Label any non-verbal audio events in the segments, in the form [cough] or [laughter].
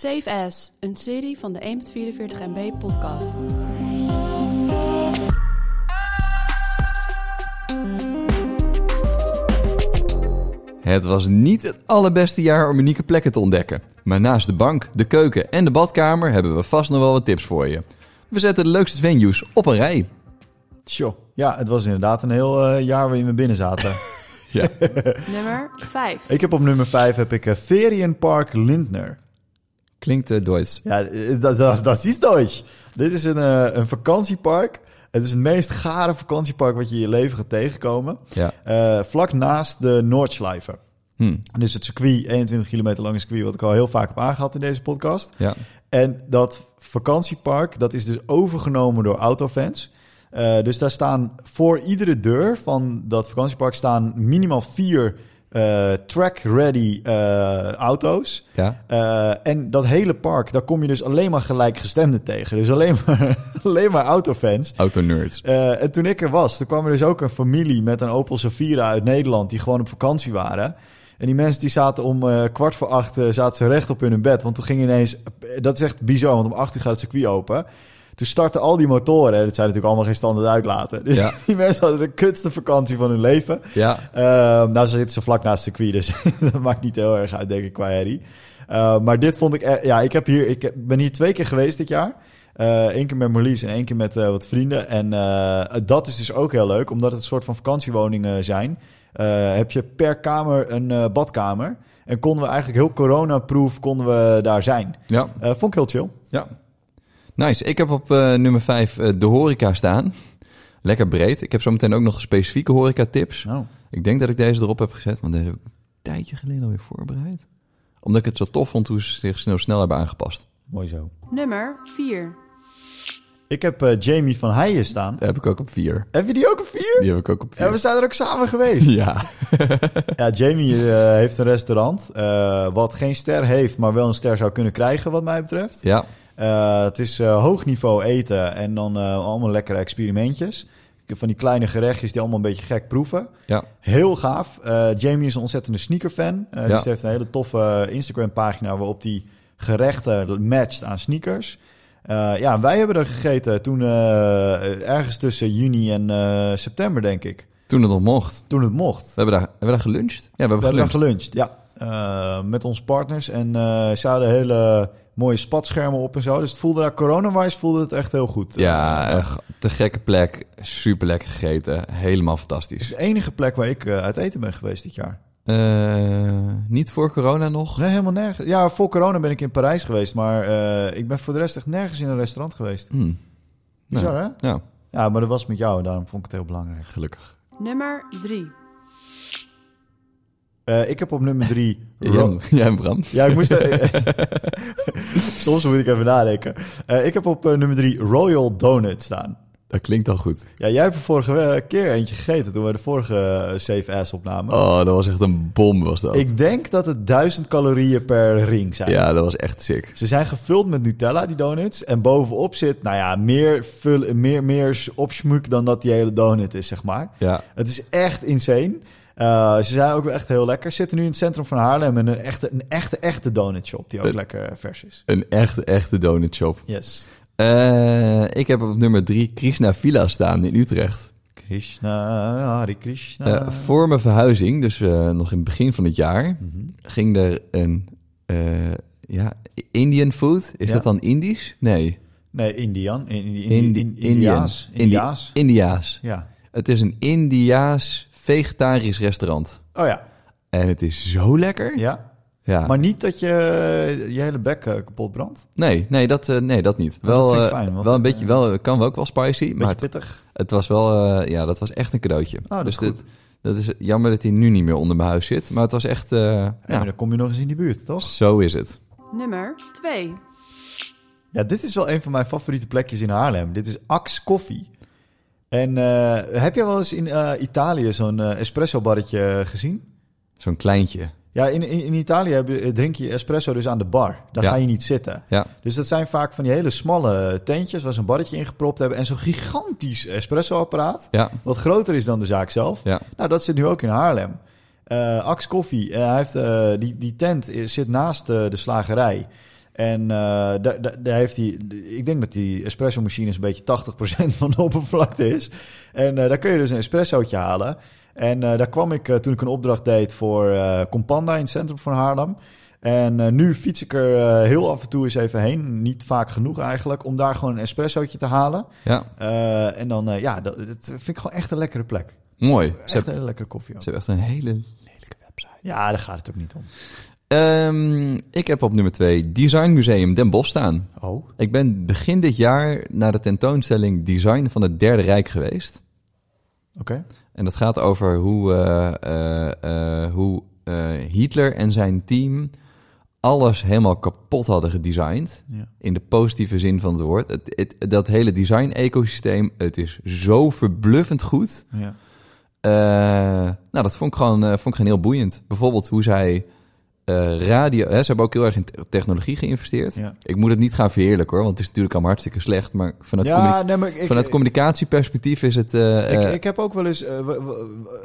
Safe As, een serie van de 1.44 MB podcast. Het was niet het allerbeste jaar om unieke plekken te ontdekken. Maar naast de bank, de keuken en de badkamer hebben we vast nog wel wat tips voor je. We zetten de leukste venues op een rij. Tjo. Ja, het was inderdaad een heel eh, jaar waarin we binnen zaten. [laughs] Ja. Nummer 5. ik heb op nummer 5 heb ik uh, Ferienpark Lindner. Klinkt uh, Duits. Ja, eh, dat, dat, dat is Duits. Dit is een, eh, een vakantiepark. Het is het meest gare vakantiepark wat je in je leven gaat tegenkomen. Ja. Eh, vlak naast de Noordschleife. Hm. Dus het circuit, 21 kilometer lange circuit, wat ik al heel vaak heb aangehad in deze podcast. Ja. En dat vakantiepark, dat is dus overgenomen door autofans. Eh, dus daar staan voor iedere deur van dat vakantiepark staan minimaal vier eh, track-ready eh, auto's. Ja. Eh, en dat hele park, daar kom je dus alleen maar gelijkgestemden tegen. Dus alleen maar, [laughs] alleen maar autofans. Autonerds. En toen ik er was, toen kwam er dus ook een familie met een Opel Safira uit Nederland... die gewoon op vakantie waren. En die mensen die zaten om kwart voor acht zaten ze recht op in hun bed. Want toen ging ineens... Dat is echt bizar, want om acht uur gaat het circuit open. Toen startten al die motoren. Dat zijn natuurlijk allemaal geen standaard uitlaten. Dus Ja. [laughs] die mensen hadden de kutste vakantie van hun leven. Ja. Ehm, nou, ze zitten ze vlak naast het circuit, dus [laughs] dat maakt niet heel erg uit, denk ik, qua herrie. Ehm, maar dit vond ik... Ja, ik, heb hier, ik ben hier twee keer geweest dit jaar. Eén keer met Marlies en één keer met eh, wat vrienden. En eh, dat is dus ook heel leuk, omdat het een soort van vakantiewoningen zijn. Eh, heb je per kamer een eh, badkamer. En konden we eigenlijk heel corona-proof konden we daar zijn. Ja. Eh, vond ik heel chill. Ja. Nice. Ik heb op eh, nummer 5 de horeca staan. Lekker breed. Ik heb zometeen ook nog specifieke horeca tips. Oh. Ik denk dat ik deze erop heb gezet, want deze heb ik een tijdje geleden alweer voorbereid. Omdat ik het zo tof vond hoe ze zich snel, snel hebben aangepast. Mooi zo. Nummer 4. Ik heb eh, Jamie van Heijen staan. Dat heb ik ook op 4. Heb je die ook op vier? Die heb ik ook op 4. Ja, we zijn er ook samen geweest. [laughs] Ja. Ja, Jamie eh, heeft een restaurant. eh, wat geen ster heeft, maar wel een ster zou kunnen krijgen, wat mij betreft. Ja. Eh, het is eh, hoog niveau eten en dan eh, allemaal lekkere experimentjes. Van die kleine gerechtjes die allemaal een beetje gek proeven. Ja. Heel gaaf. Jamie is een ontzettende sneakerfan. Eh Ja. Dus hij heeft een hele toffe Instagram-pagina waarop hij gerechten matcht aan sneakers. Ja, wij hebben er gegeten toen ergens tussen juni en september, denk ik. Toen het nog mocht. Toen het mocht. We hebben daar, hebben we daar geluncht? Ja, we hebben We hebben geluncht. daar geluncht, ja. Met onze partners. En eh ze hadden hele mooie spatschermen op en zo. Dus het voelde daar, corona-wise voelde het echt heel goed. Ja, echt te gekke plek. Super lekker gegeten. Helemaal het is fantastisch. de enige plek waar ik eh, uit eten ben geweest dit jaar. Eh, niet voor corona nog? Nee, helemaal nergens. Ja, voor corona ben ik in Parijs geweest. Maar eh, ik ben voor de rest echt nergens in een restaurant geweest. Hmm. Bizar, Nou, hè? Ja, Ja, maar dat was met jou. Daarom vond ik het heel belangrijk. gelukkig. Nummer 3. Eh, ik heb op nummer drie... Jij, jij en Bram? Ja, ik moest... [laughs] [laughs] Soms moet ik even nadenken. Eh, ik heb op eh, nummer drie Royal Donut staan. Dat klinkt al goed. Ja, jij hebt er vorige keer eentje gegeten toen we de vorige Safe Ass opnamen. Oh, dat was echt een bom was dat. Ik denk dat het 1000 calorieën per ring zijn. Ja, dat was echt sick. Ze zijn gevuld met Nutella, die donuts. En bovenop zit, nou ja, meer, vul, meer, meer opschmuk dan dat die hele donut is, zeg maar. Ja, Het is echt insane. Eh, ze zijn ook wel echt heel lekker. Zitten nu in het centrum van Haarlem in een echte, een echte, echte donutshop die ook Eh. lekker vers is. een echte, echte donutshop. Yes. Eh, ik heb op nummer drie Krishna Villa staan in Utrecht. Krishna, Hare Krishna. Eh, voor mijn verhuizing, dus eh, nog in het begin van het jaar, Mhm. ging er een eh, ja, Indian food. Is Ja. dat dan Indisch? Nee. Nee, Indian. In, in, in, Indi-. Indiaas. Indi- Indiaas. Indiaas. Ja. Het is een Indiaas vegetarisch restaurant. Oh ja. En het is zo lekker. Ja. Ja. Maar niet dat je je hele bek eh, kapot brandt. Nee, nee, dat, eh, nee, dat niet. Oh, Wel, dat vind ik eh, fijn, want, wel een eh, beetje, wel, kan wel ook wel spicy, Beetje maar het, pittig. het was wel, eh, ja, dat was echt een cadeautje. Oh, dat dus is goed. dit- dat is jammer dat hij nu niet meer onder mijn huis zit, maar het was echt, eh, ja, dan kom je nog eens in die buurt, toch? zo is het. Nummer 2. Ja, dit is wel een van mijn favoriete plekjes in Haarlem. Dit is Axe Koffie. En eh, heb jij wel eens in eh, Italië zo'n eh, espresso barretje gezien? Zo'n kleintje. Ja, in, in, Italië je- drink je espresso dus aan de bar. Daar Ja. ga je niet zitten. Ja, Dus dat zijn vaak van die hele smalle tentjes waar ze een barretje in gepropt hebben. En zo'n gigantisch espresso-apparaat. ja, Wat groter is dan de zaak zelf. ja. Nou, dat zit nu ook in Haarlem. Axe Koffie, eh, hij heeft, die, die tent is- zit naast de slagerij. En eh, daar, daar, daar heeft hij, ik denk dat die espresso machine een beetje 80% van de oppervlakte is. En eh, daar kun je dus een espressootje halen. En eh, daar kwam ik toen ik een opdracht deed voor Companda in het centrum van Haarlem. En nu fiets ik er heel af en toe eens even heen. Niet vaak genoeg eigenlijk. Om daar gewoon een espressootje te halen. Ja, en dan, ja, dat, dat vind ik gewoon echt een lekkere plek. mooi. Echt een hele lekkere koffie ook. ze hebben echt een hele lelijke website. Ja, daar gaat het ook niet om. Ehm, ik heb op nummer 2 Design Museum Den Bosch staan. Oh, Ik ben begin dit jaar naar de tentoonstelling Design van het Derde Rijk geweest. oké. En dat gaat over hoe, eh, eh, eh, hoe Hitler en zijn team alles helemaal kapot hadden gedesigned. Ja. In de positieve zin van het woord. Het, het- dat hele design-ecosysteem, het is zo verbluffend goed. Ja. Nou, dat vond ik, gewoon, vond ik gewoon heel boeiend. Bijvoorbeeld hoe zij eh, radio... Hè, ze hebben ook heel erg in te- technologie geïnvesteerd. Ja. Ik moet het niet gaan verheerlijken hoor, want het is natuurlijk allemaal hartstikke slecht. Maar vanuit, communi- Ja, nee, maar ik, vanuit communicatieperspectief is het... eh, ik, eh, ik heb ook wel eens,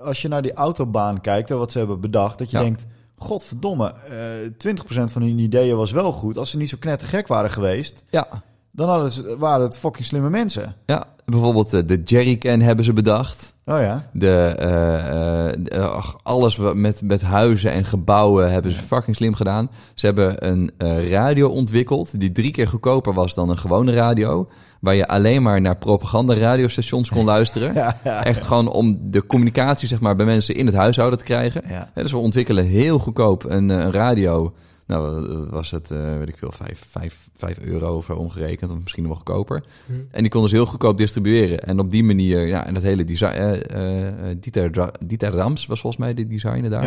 als je naar die autobaan kijkt en wat ze hebben bedacht, dat je Ja. denkt, godverdomme, eh 20% van hun ideeën was wel goed. Als ze niet zo knettergek waren geweest, ja, dan hadden ze, waren het fucking slimme mensen. ja, bijvoorbeeld eh, de jerrycan hebben ze bedacht. Oh ja, De, eh, eh, ach, alles met, met huizen en gebouwen hebben ze fucking slim gedaan. Ze hebben een radio ontwikkeld die drie keer goedkoper was dan een gewone radio. Waar je alleen maar naar propaganda radiostations kon [laughs] luisteren. ja, ja. Echt gewoon om de communicatie zeg maar, bij mensen in het huishouden te krijgen. Dus we ontwikkelen heel goedkoop een, een radio. Nou, dat was het, eh, weet ik veel, 5, 5, 5 euro of zo omgerekend. Of misschien nog wel goedkoper. En die konden ze heel goedkoop distribueren. En op die manier, ja, en dat hele design... eh eh, Dieter, Dieter Rams was volgens mij de designer daar.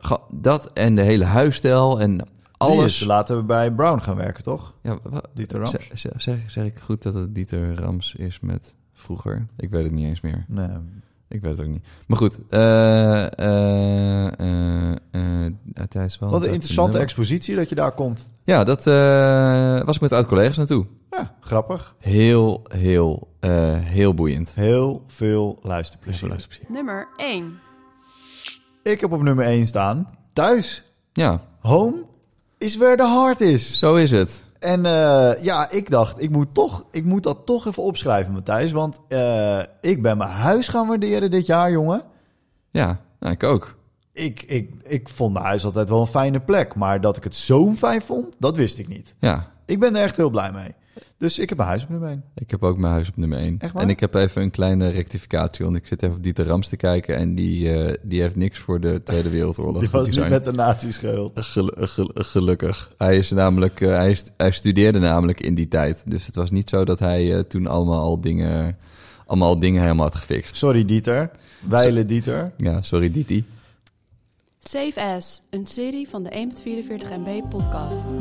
Ja, Dat en de hele huisstijl en Die alles. is later bij Brown gaan werken, toch? Ja, Dieter Rams? Zeg, zeg, zeg, zeg ik goed dat het Dieter Rams is met vroeger? Ik weet het niet eens meer. Nee. Ik weet het ook niet. Maar goed, eh eh eh eh, het is wel... Wat een interessante expositie dat je daar komt. Ja, dat eh, was ik met oud-collega's naartoe. Ja, grappig. Heel, heel, eh, heel boeiend. Heel veel luisterplezier. Nummer 1. Ik heb op nummer 1 staan, thuis. Ja, Home is where the heart is. zo is het. En eh, ja, ik dacht, ik moet, toch, ik moet dat toch even opschrijven, Matthijs. Want eh, ik ben mijn huis gaan waarderen dit jaar, jongen. Ja, nou, ik ook. Ik, ik, ik vond mijn huis altijd wel een fijne plek. Maar dat ik het zo fijn vond, dat wist ik niet. Ja, Ik ben er echt heel blij mee. Dus ik heb mijn huis op nummer 1. ik heb ook mijn huis op nummer 1. Echt waar? En ik heb even een kleine rectificatie, want ik zit even op Dieter Rams te kijken en die, eh, die heeft niks voor de Tweede Wereldoorlog [laughs] Die was niet met de nazi's gehuld. Gel- gel- gelukkig. Hij, is namelijk, eh, hij, hij studeerde namelijk in die tijd. Dus het was niet zo dat hij eh, toen allemaal al dingen, allemaal al dingen helemaal had gefixt. Sorry, Dieter. Weile Dieter. Ja, sorry Diti. Save As, een serie van de 1.44 MB podcast.